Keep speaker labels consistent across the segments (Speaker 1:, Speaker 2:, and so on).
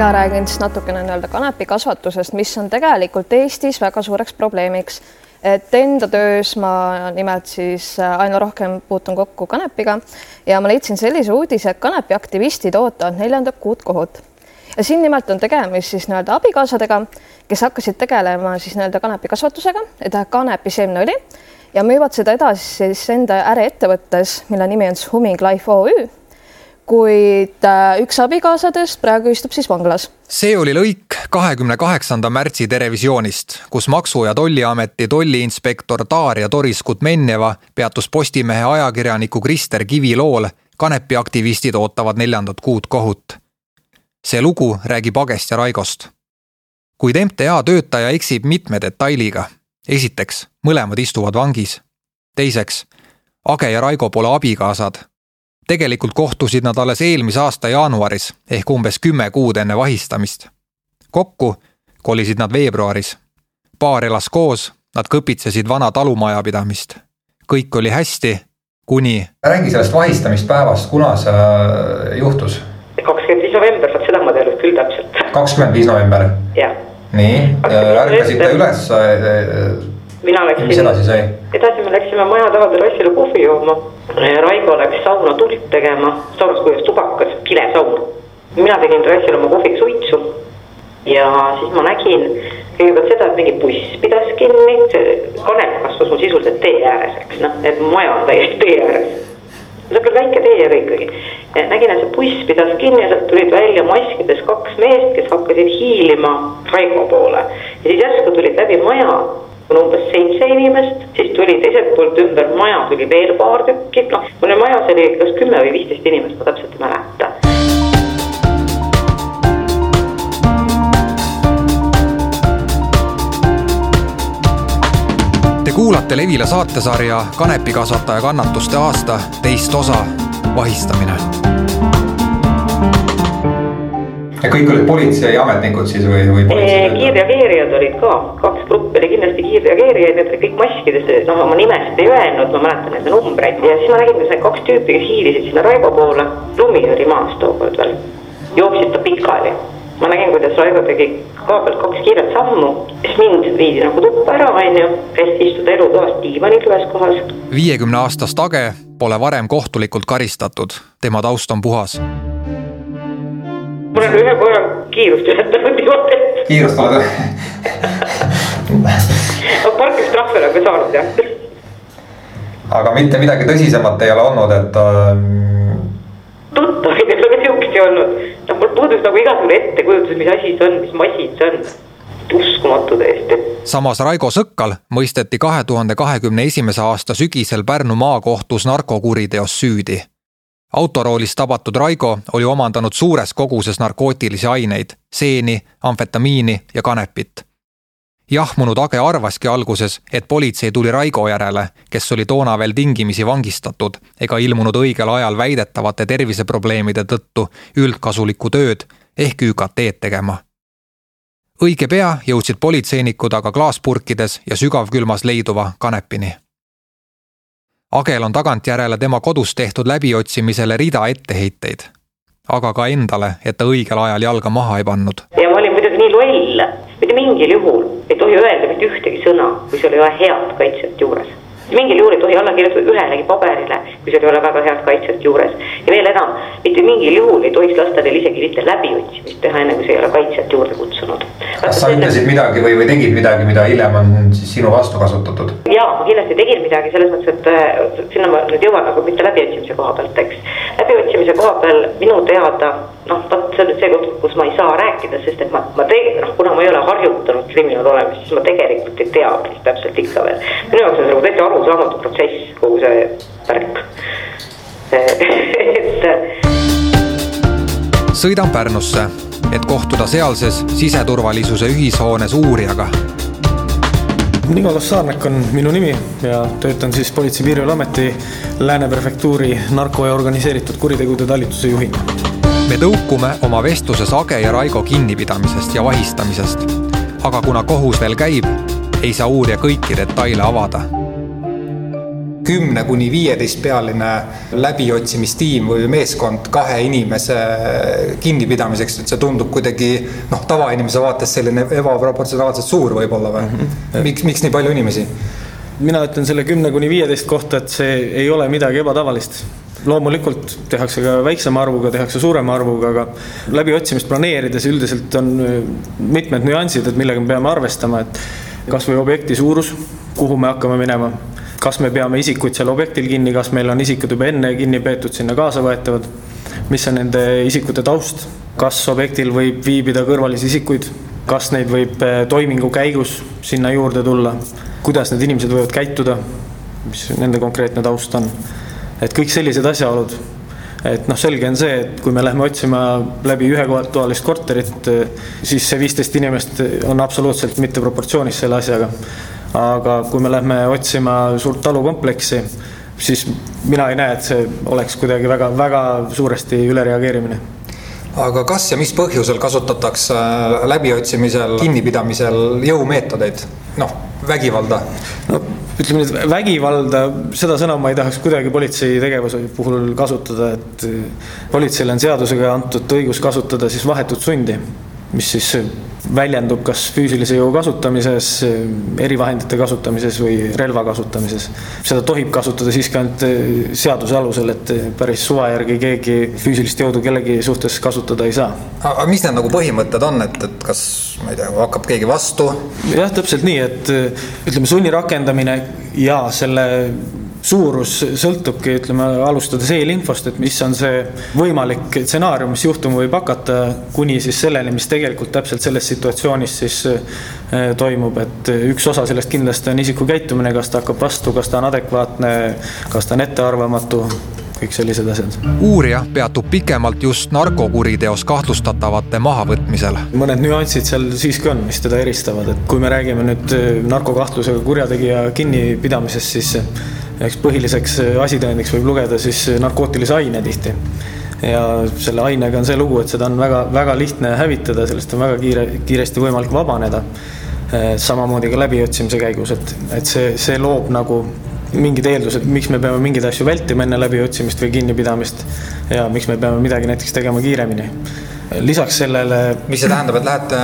Speaker 1: mina räägin siis natukene nii-öelda kanepikasvatusest, mis on tegelikult Eestis väga suureks probleemiks. et enda töös ma nimelt siis aina rohkem puutun kokku kanepiga ja ma leidsin sellise uudise, et kanepiaktivistid ootavad neljandat kuud kohut. ja siin nimelt on tegemist siis nii-öelda abikaasadega, kes hakkasid tegelema siis nii-öelda kanepikasvatusega, et kanepi seemneõli ja müüvad seda edasi siis enda äriettevõttes, mille nimi on Humming Life OÜ kuid äh, üks abikaasadest praegu istub siis vanglas.
Speaker 2: see oli lõik kahekümne kaheksanda märtsi Terevisioonist, kus Maksu- ja Tolliameti tolliinspektor Darja Toris-Kutmenjeva peatus Postimehe ajakirjaniku Krister Kivi lool kanepiaktivistid ootavad neljandat kuud kohut. see lugu räägib Agest ja Raigost. kuid MTA töötaja eksib mitme detailiga. esiteks, mõlemad istuvad vangis. teiseks, Age ja Raigo pole abikaasad tegelikult kohtusid nad alles eelmise aasta jaanuaris ehk umbes kümme kuud enne vahistamist. kokku kolisid nad veebruaris. paar elas koos, nad kõpitsesid vana talumajapidamist. kõik oli hästi, kuni. räägi sellest vahistamispäevast, kuna see äh, juhtus?
Speaker 3: kakskümmend viis november, vot seda ma tean küll täpselt.
Speaker 2: kakskümmend viis november?
Speaker 3: jah.
Speaker 2: nii, ärkasite üles äh,
Speaker 3: mina läksin.
Speaker 2: mis edasi sai?
Speaker 3: Edasi me läksime maja tavaterrassile kohvi jooma. Raigo läks sauna tuld tegema, saunas kuivas tubakas, kilesaun. mina tegin terrassil oma kohviks suitsu. ja siis ma nägin kõigepealt seda, et mingi buss pidas kinni, see kanep kasvas mul sisuliselt tee ääres, eks noh, et maja on täiesti tee ääres see on küll väike tee, aga ikkagi. nägin, et see buss pidas kinni ja sealt tulid välja maskides kaks meest, kes hakkasid hiilima Raigo poole. ja siis järsku tulid läbi maja on umbes seitse inimest, siis tuli teiselt poolt ümber maja tuli veel paar tükki, noh, mul majas oli kas kümme või viisteist inimest, ma täpselt ei mäleta.
Speaker 2: Te kuulate Levila saatesarja Kanepikasvataja kannatuste aasta teist osa, vahistamine ja kõik olid politseiametnikud siis või, või politsei?
Speaker 3: kiirreageerijad olid ka, kaks gruppi oli kindlasti kiirreageerijaid, need olid kõik maskides, noh oma nimesid ei öelnud, ma mäletan nende numbreid ja siis ma nägin, kuidas need kaks tüüpi, kes hiilisid sinna Raivo poole, lumi oli maas tookord veel, jooksid ta pikali. ma nägin, kuidas Raivo tegi koha pealt kaks kiiret sammu, siis mind viidi nagu tuppa ära, onju, kästi istuda elutoas diivanil ühes kohas.
Speaker 2: viiekümne aastast Age pole varem kohtulikult karistatud, tema taust on puhas
Speaker 3: ma olen ühe korra kiirust ületanud niimoodi.
Speaker 2: kiirust oled
Speaker 3: või? parkimistrahve olen ka saanud jah.
Speaker 2: aga mitte midagi tõsisemat ei ole olnud, et
Speaker 3: ähm.... tuttavaid ei ole sihukesi olnud, noh mul puudus nagu igasugune ettekujutus, mis asi see on, mis masin see on uskumatu täiesti.
Speaker 2: samas Raigo Sõkkal mõisteti kahe tuhande kahekümne esimese aasta sügisel Pärnu maakohtus narkokuriteos süüdi autoroolis tabatud Raigo oli omandanud suures koguses narkootilisi aineid, seeni, amfetamiini ja kanepit. jahmunud Age arvaski alguses, et politsei tuli Raigo järele, kes oli toona veel tingimisi vangistatud ega ilmunud õigel ajal väidetavate terviseprobleemide tõttu üldkasulikku tööd ehk ÜKT-d tegema. õige pea jõudsid politseinikud aga klaaspurkides ja sügavkülmas leiduva kanepini Agel on tagantjärele tema kodus tehtud läbiotsimisele rida etteheiteid, aga ka endale, et ta õigel ajal jalga maha ei pannud.
Speaker 3: ja ma olin muidugi nii loll, mitte mingil juhul ei tohi öelda mitte ühtegi sõna, kui sul ei ole head kaitset juures mingil juhul ei tohi alla kirjutada ühelegi paberile, kui sul ei ole väga head kaitset juures. ja veel enam, mitte mingil juhul ei tohiks lasta teil isegi mitte läbiotsimist teha, enne kui sa ei ole kaitset juurde kutsunud.
Speaker 2: kas sa ütlesid midagi või, või tegid midagi, mida hiljem on siis sinu vastu kasutatud?
Speaker 3: ja, ma kindlasti tegin midagi selles mõttes, et äh, sinna ma nüüd jõuan, aga mitte läbiotsimise koha pealt, eks. läbiotsimise koha peal minu teada noh, vot see on nüüd see koht, kus ma ei saa rääkida, sest et ma, ma tegelikult noh, kuna ma ei ole harjutanud kriminaal olemist, siis ma tegelikult ei tea, täpselt ikka veel. minu jaoks on see nagu täitsa arusaamatu protsess, kogu see värk et.
Speaker 2: sõidan Pärnusse, et kohtuda sealses siseturvalisuse ühishoones uurijaga
Speaker 4: Nicolas Saarnak on minu nimi ja töötan siis Politsei- ja Piirivalveameti Lääne prefektuuri narko- ja organiseeritud kuritegude talituse juhina.
Speaker 2: me tõukume oma vestluses Age ja Raigo kinnipidamisest ja vahistamisest. aga kuna kohus veel käib, ei saa uurija kõiki detaile avada. Kümne kuni viieteist pealine läbiotsimistiim või meeskond kahe inimese kinnipidamiseks, et see tundub kuidagi noh, tavainimese vaates selline ebaproportsionaalselt suur võib-olla või mm? -hmm. miks, miks nii palju inimesi?
Speaker 4: mina ütlen selle kümne kuni viieteist kohta, et see ei ole midagi ebatavalist loomulikult tehakse ka väiksema arvuga, tehakse suurema arvuga, aga läbiotsimist planeerides üldiselt on mitmed nüansid, et millega me peame arvestama, et kasvõi objekti suurus, kuhu me hakkame minema, kas me peame isikuid seal objektil kinni, kas meil on isikud juba enne kinni peetud, sinna kaasa võetavad, mis on nende isikute taust, kas objektil võib viibida kõrvalisi isikuid, kas neid võib eh, toimingu käigus sinna juurde tulla, kuidas need inimesed võivad käituda, mis nende konkreetne taust on. et kõik sellised asjaolud et noh, selge on see, et kui me läheme otsima läbi ühetoalist korterit, siis see viisteist inimest on absoluutselt mitte proportsioonis selle asjaga. Aga kui me lähme otsima suurt talukompleksi, siis mina ei näe, et see oleks kuidagi väga-väga suuresti ülereageerimine.
Speaker 2: Aga kas ja mis põhjusel kasutatakse läbiotsimisel, kinnipidamisel jõumeetodeid, noh, vägivalda?
Speaker 4: no ütleme nüüd vägivalda, seda sõna ma ei tahaks kuidagi politsei tegevuse puhul kasutada, et politseile on seadusega antud õigus kasutada siis vahetut sundi, mis siis väljendub kas füüsilise jõu kasutamises, erivahendite kasutamises või relva kasutamises. seda tohib kasutada siiski ainult eh, seaduse alusel, et päris suva järgi keegi füüsilist jõudu kellegi suhtes kasutada ei saa.
Speaker 2: aga mis need nagu põhimõtted on, et, et kas, ma ei tea, hakkab keegi vastu?
Speaker 4: jah, täpselt nii, et ütleme, sunni rakendamine ja selle suurus sõltubki, ütleme, alustades eelinfost, et mis on see võimalik stsenaarium, mis juhtuma võib hakata, kuni siis selleni, mis tegelikult täpselt selles situatsioonis siis eh, toimub, et üks osa sellest kindlasti on isiku käitumine, kas ta hakkab vastu, kas ta on adekvaatne, kas ta on ettearvamatu kõik sellised asjad.
Speaker 2: uurija peatub pikemalt just narkokuriteos kahtlustatavate mahavõtmisel.
Speaker 4: mõned nüansid seal siiski on, mis teda eristavad, et kui me räägime nüüd eh, narkokahtlusega kurjategija kinnipidamisest, siis eks põhiliseks äh, asitõendiks võib lugeda siis äh, narkootilise aine tihti. ja selle ainega on see lugu, et seda on väga-väga lihtne hävitada, sellest on väga kiire, kiiresti võimalik vabaneda. Äh, samamoodi ka läbiotsimise käigus, et, et see, see loob nagu mingid eeldused, miks me peame mingeid asju vältima enne läbiotsimist või kinnipidamist ja miks me peame midagi näiteks tegema kiiremini lisaks sellele.
Speaker 2: mis see tähendab, et lähete,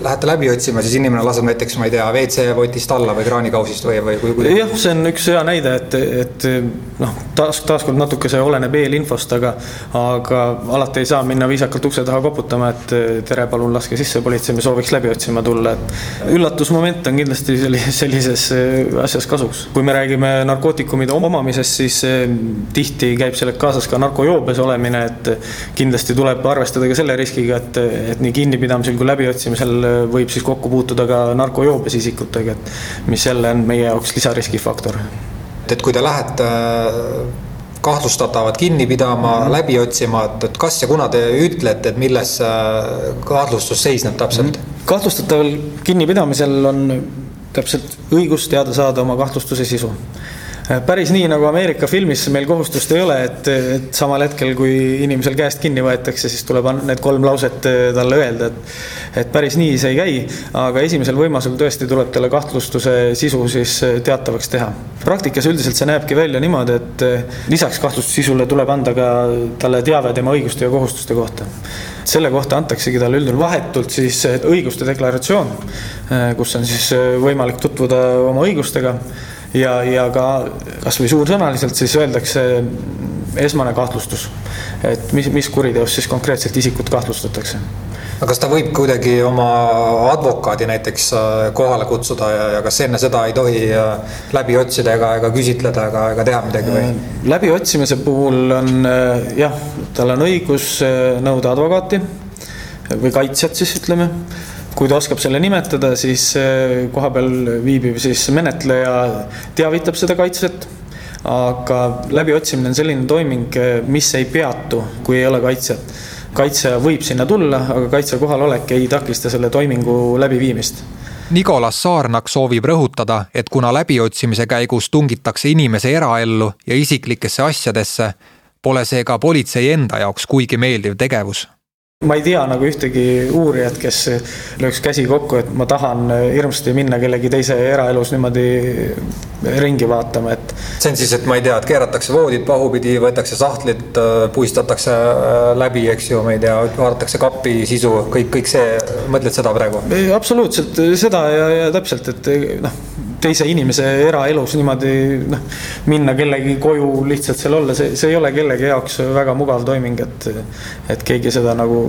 Speaker 2: lähete läbi otsima, siis inimene laseb näiteks, ma ei tea, WC-potist alla või kraanikausist või, või kui, kui...?
Speaker 4: jah, see on üks hea näide, et, et noh, taas, taaskord natuke see oleneb eelinfost, aga, aga alati ei saa minna viisakalt ukse taha koputama, et tere, palun laske sisse, politsei, me sooviks läbi otsima tulla, et üllatusmoment on kindlasti sellises asjas kasuks. kui me räägime narkootikumide omamisest, siis tihti käib sellega kaasas ka narkojoobes olemine, et kindlasti tuleb arvestada ka selle selle riskiga, et, et nii kinnipidamisel kui läbiotsimisel võib siis kokku puutuda ka narkojoobes isikutega, et mis jälle on meie jaoks lisariskifaktor.
Speaker 2: et kui te lähete kahtlustatavat kinni pidama mm, -hmm. läbi otsima, et, et kas ja kuna te ütlete, et milles kahtlustus seisneb täpselt? Mhm.
Speaker 4: kahtlustataval kinnipidamisel on täpselt õigus teada saada oma kahtlustuse sisu päris nii nagu Ameerika filmis meil kohustust ei ole, et, et samal hetkel, kui inimesel käest kinni võetakse, siis tuleb need kolm lauset eh, talle öelda, et et päris nii see ei käi, aga esimesel võimalusel tõesti tuleb talle kahtlustuse sisu siis eh, teatavaks teha. praktikas üldiselt see näebki välja niimoodi, et lisaks kahtlustuse sisule tuleb anda ka talle teave tema õiguste ja kohustuste kohta. selle kohta antaksegi talle üldjuhul vahetult siis õiguste deklaratsioon, kus on siis võimalik tutvuda oma õigustega ja, ja ka kasvõi suursõnaliselt siis öeldakse esmane kahtlustus, et mis, mis kuriteos siis konkreetselt isikut kahtlustatakse
Speaker 2: aga kas ta võib kuidagi oma advokaadi näiteks äh, kohale kutsuda ja, ja kas enne seda ei tohi äh, läbi otsida ega, ega küsitleda ega, ega teha midagi või?
Speaker 4: Äh, läbiotsimise puhul on jah, tal on õigus nõuda advokaati või kaitsjat siis ütleme kui ta oskab selle nimetada, siis eh, kohapeal viibiv siis menetleja teavitab seda kaitsjat. aga läbiotsimine on selline toiming, eh, mis ei peatu, kui ei ole kaitsjat. kaitsja võib sinna tulla, aga kaitsja kohalolek ei takista selle toimingu läbiviimist
Speaker 2: Nicolas Saarnak soovib rõhutada, et kuna läbiotsimise käigus tungitakse inimese eraellu ja isiklikesse asjadesse, pole see ka politsei enda jaoks kuigi meeldiv tegevus
Speaker 4: ma ei tea nagu ühtegi uurijat, kes lööks käsi kokku, et ma tahan hirmsasti minna kellegi teise eraelus niimoodi ringi vaatama, et.
Speaker 2: see on siis, et ma ei tea, et keeratakse voodid pahupidi, võetakse sahtlit, puistatakse läbi, eks ju, ma ei tea, vaadatakse kapi sisu, kõik, kõik see, mõtled seda praegu?
Speaker 4: absoluutselt seda ja, ja täpselt, et noh teise inimese eraelus niimoodi noh, minna kellegi koju lihtsalt seal olla, see, see ei ole kellegi jaoks väga mugav toiming, et, et keegi seda nagu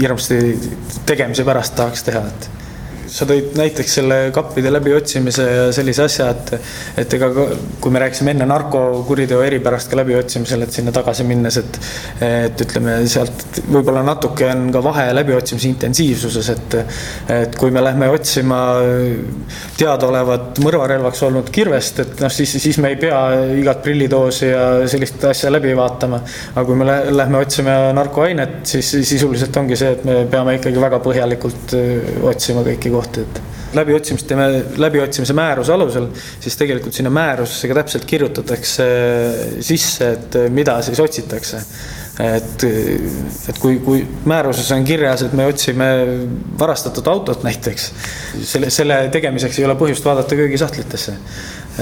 Speaker 4: hirmsasti tegemise pärast tahaks teha, et sa tõid näiteks selle kappide läbiotsimise ja sellise asja, et, et ega kui me rääkisime enne narkokuriteo eripärast ka läbiotsimisel, et sinna tagasi minnes, et, et ütleme sealt võib-olla natuke on ka vahe läbiotsimise intensiivsuses, et, et kui me lähme otsima teadaolevat mõrvarelvaks olnud kirvest, et noh, siis, siis me ei pea igat prillidoosi ja sellist asja läbi vaatama. aga kui me lähme otsima narkoainet, siis sisuliselt ongi see, et me peame ikkagi väga põhjalikult otsima kõiki kohti kohti, et läbiotsimist teeme läbiotsimise määruse alusel, siis tegelikult sinna määrusesse ka täpselt kirjutatakse sisse, et mida siis otsitakse. et, et kui, kui määruses on kirjas, et me otsime varastatud autot näiteks, selle, selle tegemiseks ei ole põhjust vaadata köögisahtlitesse.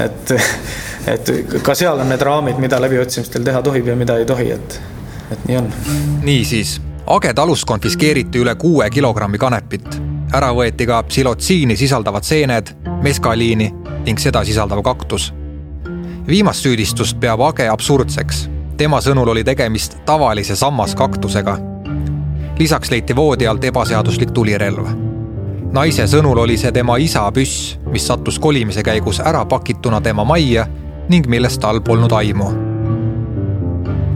Speaker 4: et, et ka seal on need raamid, mida läbiotsimistel teha tohib ja mida ei tohi, et, et nii on.
Speaker 2: niisiis, Age talust konfiskeeriti üle kuue kilogrammi kanepit ära võeti ka psilotsiini sisaldavad seened, meskaliini ning seda sisaldav kaktus. viimast süüdistust peab Age absurdseks. tema sõnul oli tegemist tavalise sammaskaktusega. lisaks leiti voodi alt ebaseaduslik tulirelv. naise sõnul oli see tema isa püss, mis sattus kolimise käigus ära pakituna tema majja ning millest tal polnud aimu.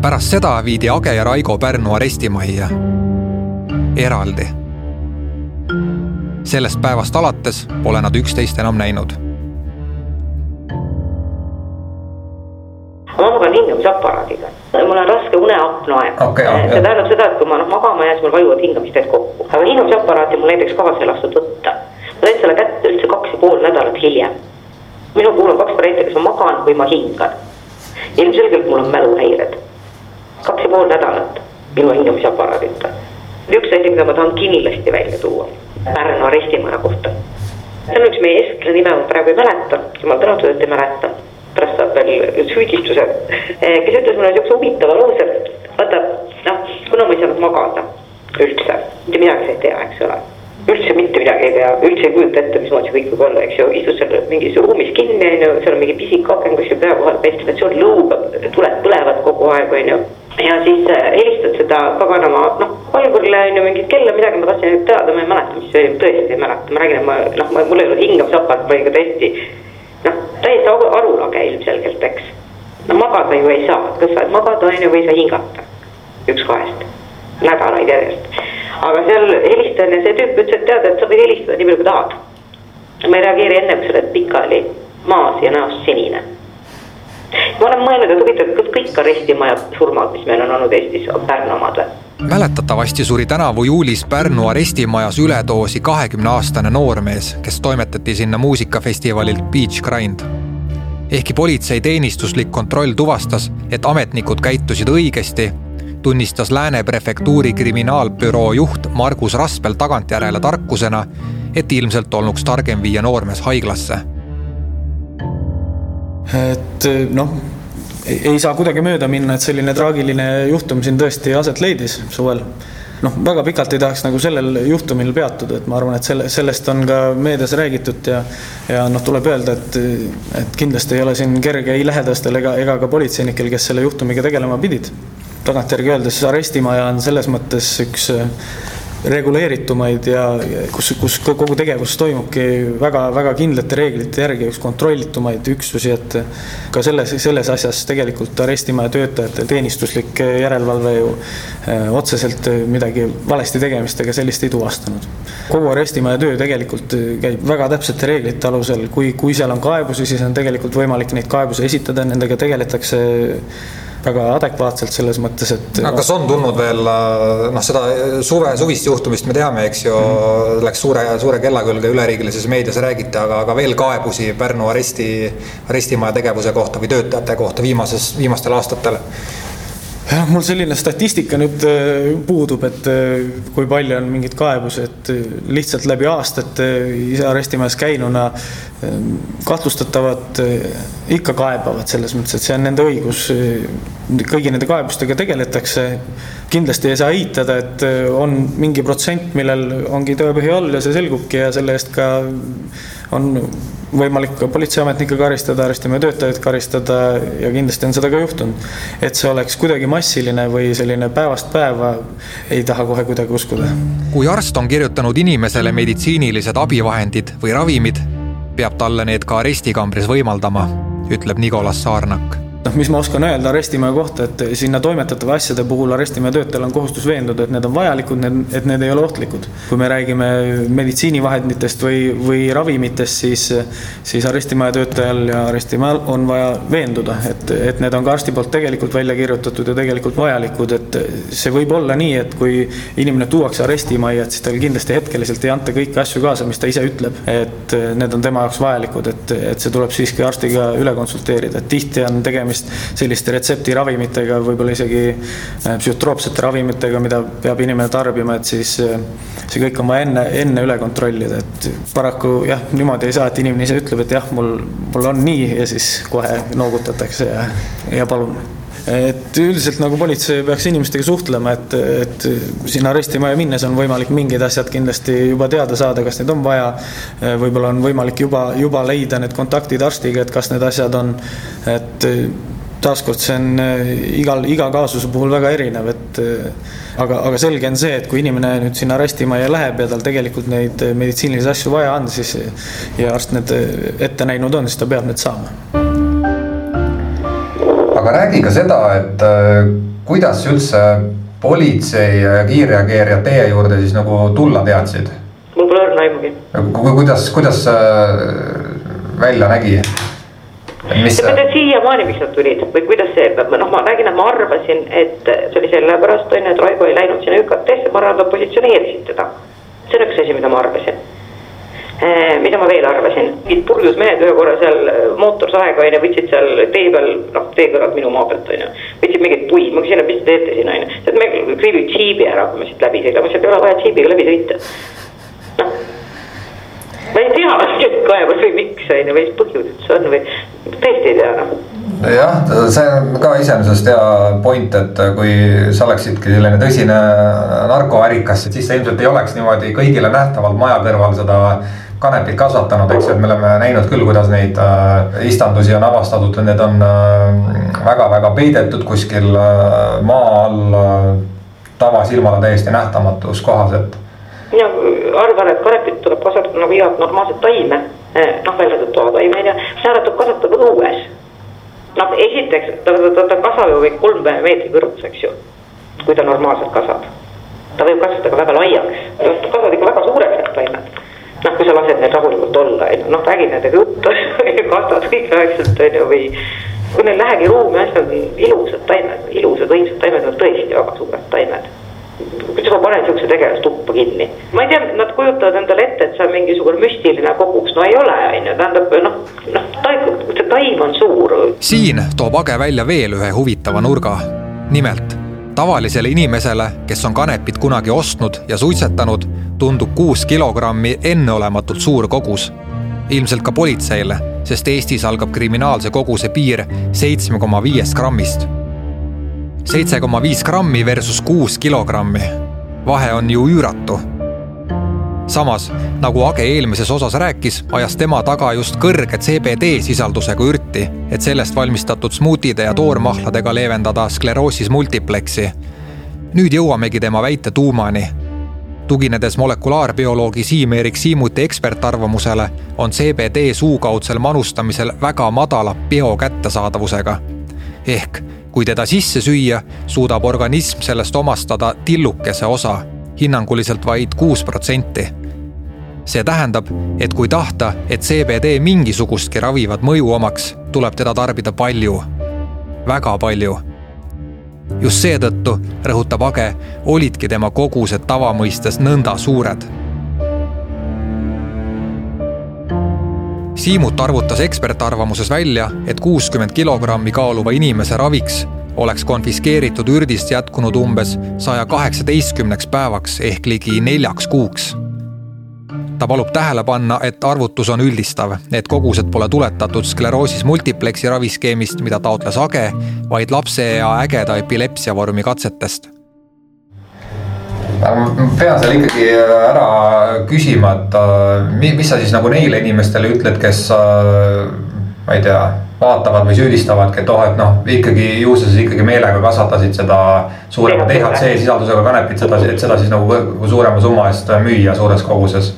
Speaker 2: pärast seda viidi Age ja Raigo Pärnu arestimajja eraldi sellest päevast alates pole nad üksteist enam näinud.
Speaker 3: ma magan hingamisaparaadiga, mul on raske uneapnoe
Speaker 2: okay,.
Speaker 3: see tähendab seda, et kui ma noh magama jään, siis mul vajuvad hingamisteed kokku, aga hingamisaparaati mul näiteks kaasa ei lastud võtta. ma sain selle kätte üldse kaks ja pool nädalat hiljem. minu puhul on kaks varianti, kas ma magan või ma hingan. ilmselgelt mul on mäluhäired. kaks ja pool nädalat ilma hingamisaparaadita. üks asi, mida ma tahan kindlasti välja tuua Pärnu arestimaja kohta. see on üks meie eestlane nime ma praegu ei mäleta, jumal tänatud, et ei mäleta. pärast saab veel süüdistuse, kes ütles mulle niisuguse huvitava lause, vaata noh, kuna ma ei saanud magada üldse, mitte midagi sa ei tea, eks ole üldse mitte midagi ei tea, üldse ei kujuta ette, mismoodi see kõik võib olla, eks ju, istud seal mingis ruumis kinni, on ju, seal on mingi pisik aken kuskil pea kohal, ventilatsioon lõugab, tuled põlevad kogu aeg, on ju. Ja siis äh, helistad seda paganama, noh, valvurile on ju mingit kella, midagi ma tahtsin teada, ma ei mäleta, mis see oli, tõesti ei mäleta, ma räägin, et ma noh, mul ei ole hingamisaparaat, ma olin ka täiesti noh, täiesti arulage ilmselgelt, eks. no magada ju ei saa, kas saad magada, on ju, või ei saa hingata, üks kahest, nädalaid järjest. Aga seal helistan ja see tüüp ütles, et tead, et sa võid helistada nii palju, kui tahad. ma ei reageeri enne, kui sa oled pikali maas ja näost sinine ma olen mõelnud, et huvitav, kas kõik arestimaja surmad, mis meil on olnud Eestis, on Pärnu omad või?
Speaker 2: mäletatavasti suri tänavu juulis Pärnu arestimajas üledoosi kahekümne aastane noormees, kes toimetati sinna muusikafestivalilt Beach Grind. ehkki politsei teenistuslik kontroll tuvastas, et ametnikud käitusid õigesti, tunnistas Lääne prefektuuri kriminaalbüroo juht Margus Raspel tagantjärele tarkusena, et ilmselt olnuks targem viia noormees haiglasse
Speaker 4: et noh, ei saa kuidagi mööda minna, et selline traagiline juhtum siin tõesti aset leidis suvel. noh, väga pikalt ei tahaks nagu sellel juhtumil peatuda, et ma arvan, et selle, sellest on ka meedias räägitud ja ja noh, tuleb öelda, et, et kindlasti ei ole siin kerge ei lähedastel ega, ega ka politseinikel, kes selle juhtumiga tegelema pidid. Tagantjärgi öeldes arestimaja on selles mõttes üks reguleeritumaid ja kus, kus kogu tegevus toimubki väga-väga kindlate reeglite järgi, üks kontrollitumaid üksusi, et ka selles, selles asjas tegelikult arestimaja töötajate teenistuslik järelevalve ju eh, otseselt midagi valesti tegemist ega sellist ei tuvastanud. kogu arestimaja töö tegelikult käib väga täpsete reeglite alusel, kui, kui seal on kaebusi, siis on tegelikult võimalik neid kaebusi esitada, nendega tegeletakse väga adekvaatselt selles mõttes, et.
Speaker 2: aga kas on tulnud veel noh, seda suve, suvist juhtumist me teame, eks ju mm., läks suure, suure kella külge üleriigilises meedias räägiti, aga, aga veel kaebusi Pärnu aresti, arestimaja tegevuse kohta või töötajate kohta viimases, viimastel aastatel?
Speaker 4: Jah, mul selline statistika nüüd äh, puudub, et äh, kui palju on mingeid kaebusi, et äh, lihtsalt läbi aastate ise arestimajas käinuna kahtlustatavad ikka kaebavad selles mõttes, et see on nende õigus. kõigi nende kaebustega tegeletakse. Kindlasti ei saa eitada, et on mingi protsent, millel ongi tõepõhi all ja see selgubki ja selle eest ka on võimalik ka politseiametnikke karistada, arestimaja töötajaid karistada ja kindlasti on seda ka juhtunud. et see oleks kuidagi massiline või selline päevast päeva, ei taha kohe kuidagi uskuda.
Speaker 2: kui arst on kirjutanud inimesele meditsiinilised abivahendid või ravimid, peab talle need ka arestikambris võimaldama, ütleb Nicolas Saarnak
Speaker 4: noh, mis ma oskan öelda arestimaja kohta, et sinna toimetatava asjade puhul arestimaja töötajal on kohustus veenduda, et need on vajalikud, et need ei ole ohtlikud. kui me räägime meditsiinivahenditest või, või ravimitest, siis, siis arestimaja töötajal ja arestimajal on vaja veenduda, et, et need on ka arsti poolt tegelikult välja kirjutatud ja tegelikult vajalikud, et see võib olla nii, et kui inimene tuuakse arestimajja, et siis tal kindlasti hetkeliselt ei anta kõiki asju kaasa, mis ta ise ütleb, et need on tema jaoks vajalikud, et, et see tuleb siiski arstiga üle konsulteerida, et tihti on tegemist tegemist selliste retseptiravimitega, võib-olla isegi äh, psühhotroopsete ravimitega, mida peab inimene tarbima, et siis äh, see kõik on vaja enne, enne üle kontrollida, et paraku jah, niimoodi ei saa, et inimene ise ütleb, et jah, mul, mul on nii ja siis kohe noogutatakse ja, ja palun et üldiselt nagu politsei peaks inimestega suhtlema, et, et sinna arestimaja minnes on võimalik mingid asjad kindlasti juba teada saada, kas neid on vaja. võib-olla on võimalik juba, juba leida need kontaktid arstiga, et kas need asjad on, et taaskord see on äh, igal, iga kaasuse puhul väga erinev, et äh, aga, aga selge on see, et kui inimene nüüd sinna arestimajja läheb ja tal tegelikult neid meditsiinilisi asju vaja on, siis ja arst need ette näinud on, siis ta peab need saama.
Speaker 2: Aga räägi ka seda, et kuidas üldse politsei ja kiirreageerijad teie juurde siis nagu tulla teadsid?
Speaker 3: mul pole õrna aimugi.
Speaker 2: kuidas, kuidas välja nägi?
Speaker 3: mis sa mõtled siiamaani, miks nad tulid või kuidas see, noh, ma räägin, et ma arvasin, et see oli sellepärast on ju, et Raivo ei läinud sinna ÜKT-sse, ma arvan, et nad positsioneerisid teda. see on üks asi, mida ma arvasin. Mida ma veel arvasin, mingid purjus mehed ühe korra seal eh, mootorsaega on ju, võtsid seal tee peal, noh, tee kõrvalt minu maa pealt on ju. võtsid mingeid puid, ma küsin, et mis te teete siin on ju, et me kriibime džiibi ära, kui me siit läbi sõidame, sealt ei ole vaja džiibiga läbi sõita. noh ma ei tea, kes kaebas või miks on ju, või mis põhjused see on või tõesti ei tea noh
Speaker 2: jah, see on ka iseenesest hea point, et kui sa oleksidki selline tõsine narkoärikas, siis sa ilmselt ei oleks niimoodi kõigile nähtavalt maja kõrval seda kanepit kasvatanud, eks ju, et me oleme näinud küll, kuidas neid äh, istandusi on avastatud, need on väga-väga äh, peidetud kuskil äh, maa all äh, tavasilmale täiesti nähtamatus kohas, et
Speaker 3: mina arvan, et kanepit tuleb kasvatada nagu igat normaalset taime, eh, noh välja arvatud toataime on ju, seda tuleb kasvatada õues. noh, esiteks ta, ta, ta kasvab ju kõik kolm meetri kõrgus, eks ju, kui ta normaalselt kasvab. ta võib kasvada ka väga laiaks, kasvavad ikka väga suureks need taimed. Noh, kui sa lased need rahulikult olla, on ju, noh räägid nendega juttu kastad kõik aegselt on ju või kui neil lähegi ruumi, asjad on ilusad taimed, ilusad õilsad taimed on tõesti väga suured taimed kuidas ma panen siukse tegelase tuppa kinni. ma ei tea, nad kujutavad endale ette, et see on mingisugune müstiline kogus, no ei ole, on ju, tähendab noh, noh, see taim on suur.
Speaker 2: siin toob Age välja veel ühe huvitava nurga. nimelt tavalisele inimesele, kes on kanepit kunagi ostnud ja suitsetanud, tundub kuus kilogrammi enneolematult suur kogus. ilmselt ka politseile, sest Eestis algab kriminaalse koguse piir seitsme koma viiest grammist seitse koma viis grammi versus kuus kilogrammi. vahe on ju üüratu. Samas, nagu Age eelmises osas rääkis, ajas tema taga just kõrge CBD sisaldusega ürti, et sellest valmistatud smuutide ja toormahladega leevendada skleroosis multiplexi. nüüd jõuamegi tema väite tuumani tuginedes molekulaarbioloogi Siim-Erik Siimuti ekspertarvamusele, on CBD suukaudsel manustamisel väga madala biokättesaadavusega. ehk kui teda sisse süüa, suudab organism sellest omastada tillukese osa, hinnanguliselt vaid kuus protsenti. see tähendab, et kui tahta, et CBD mingisugustki ravivat mõju omaks, tuleb teda tarbida palju, väga palju. just seetõttu, rõhutab Age, olidki tema kogused tavamõistes nõnda suured. Siimut arvutas ekspertarvamuses välja, et kuuskümmend kilogrammi kaaluva inimese raviks oleks konfiskeeritud ürdist jätkunud umbes saja kaheksateistkümneks päevaks ehk ligi neljaks kuuks. ta palub tähele panna, et arvutus on üldistav, et kogused pole tuletatud skleroosis multiplexi raviskeemist, mida taotles Age, vaid lapse ja ägeda epilepsia vormi katsetest
Speaker 5: aga ma pean selle ikkagi ära küsima, et äh, mis sa siis nagu neile inimestele ütled, kes äh, ma ei tea, vaatavad või süüdistavadki, et oh, et noh, ikkagi ju sa siis ikkagi meelega kasvatasid seda suurema DHC sisaldusega kanepit, seda, et seda siis nagu suurema summa eest müüa suures koguses.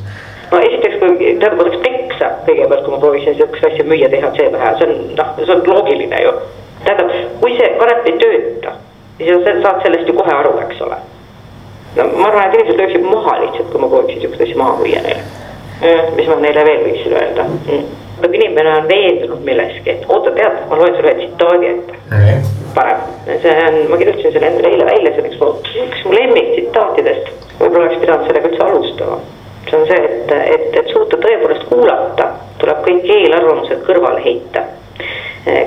Speaker 3: no esiteks, kui tähendab, oleks peksa kõigepealt, kui ma proovisin sihukest asja müüa DHC pähe, see on noh, see on loogiline ju. tähendab, kui see kanep ei tööta, siis sa saad sellest ju kohe aru, eks ole no ma arvan, et inimesed lööksid maha lihtsalt, kui ma prooviksin sihukest asja maha müüa neile. mis ma neile veel võiksin öelda mm.? Kui inimene on veendunud milleski, et oota, tead, ma loen sulle ühe tsitaadi ette mm.. parem, see on, ma kirjutasin selle endale eile välja, see on üks mu, üks mu lemmiktsitaatidest. võib-olla oleks pidanud sellega üldse alustama. see on see, et, et, et suuta tõepoolest kuulata, tuleb kõik eelarvamused kõrvale heita.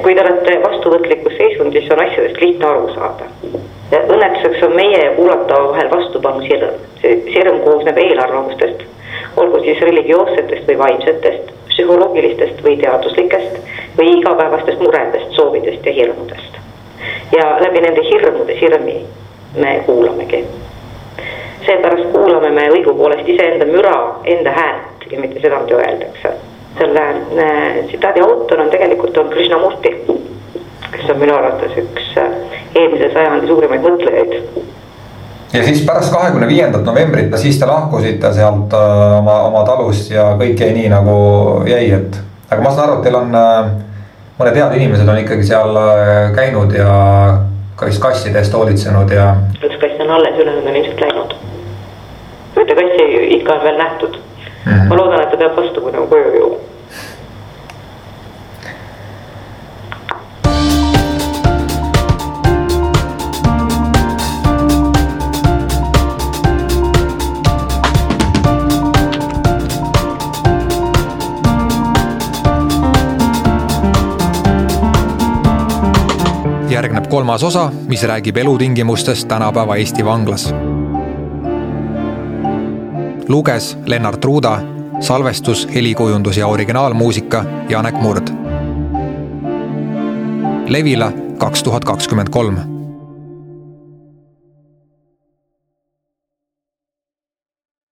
Speaker 3: kui te olete vastuvõtlikus seisundis, on asjadest lihtne aru saada õnnetuseks on meie ja kuulatava vahel vastupanu sirm. see sirm koosneb eelarvamustest, olgu siis religioossetest või vaimsetest, psühholoogilistest või teaduslikest või igapäevastest muredest, soovidest ja hirmudest. ja läbi nende hirmude sirmi me kuulamegi. seepärast kuulame me õigupoolest iseenda müra, enda häält ja mitte seda, mida öeldakse. selle äh, tsitaadi autor on tegelikult on Krishnamurti, kes on minu arvates üks äh, eelmise sajandi suurimaid mõtlejaid.
Speaker 5: Ja siis pärast kahekümne viiendat novembrit, siis te lahkusite sealt äh, oma, oma talust ja kõik jäi nii nagu jäi, et. aga ma saan aru, et teil on äh, mõned head inimesed on ikkagi seal äh, käinud ja ka vist kasside eest hoolitsenud ja.
Speaker 3: üks kass on alles, ülejäänud on ilmselt läinud. ühte kassi ikka on veel nähtud mm. -hmm. ma loodan, et ta peab vastu, kui nagu koju jõuab
Speaker 2: kolmas osa, mis räägib elutingimustest tänapäeva Eesti vanglas. luges Lennart Ruuda, salvestus, helikujundus ja originaalmuusika Janek Murd. Levila kaks tuhat kakskümmend kolm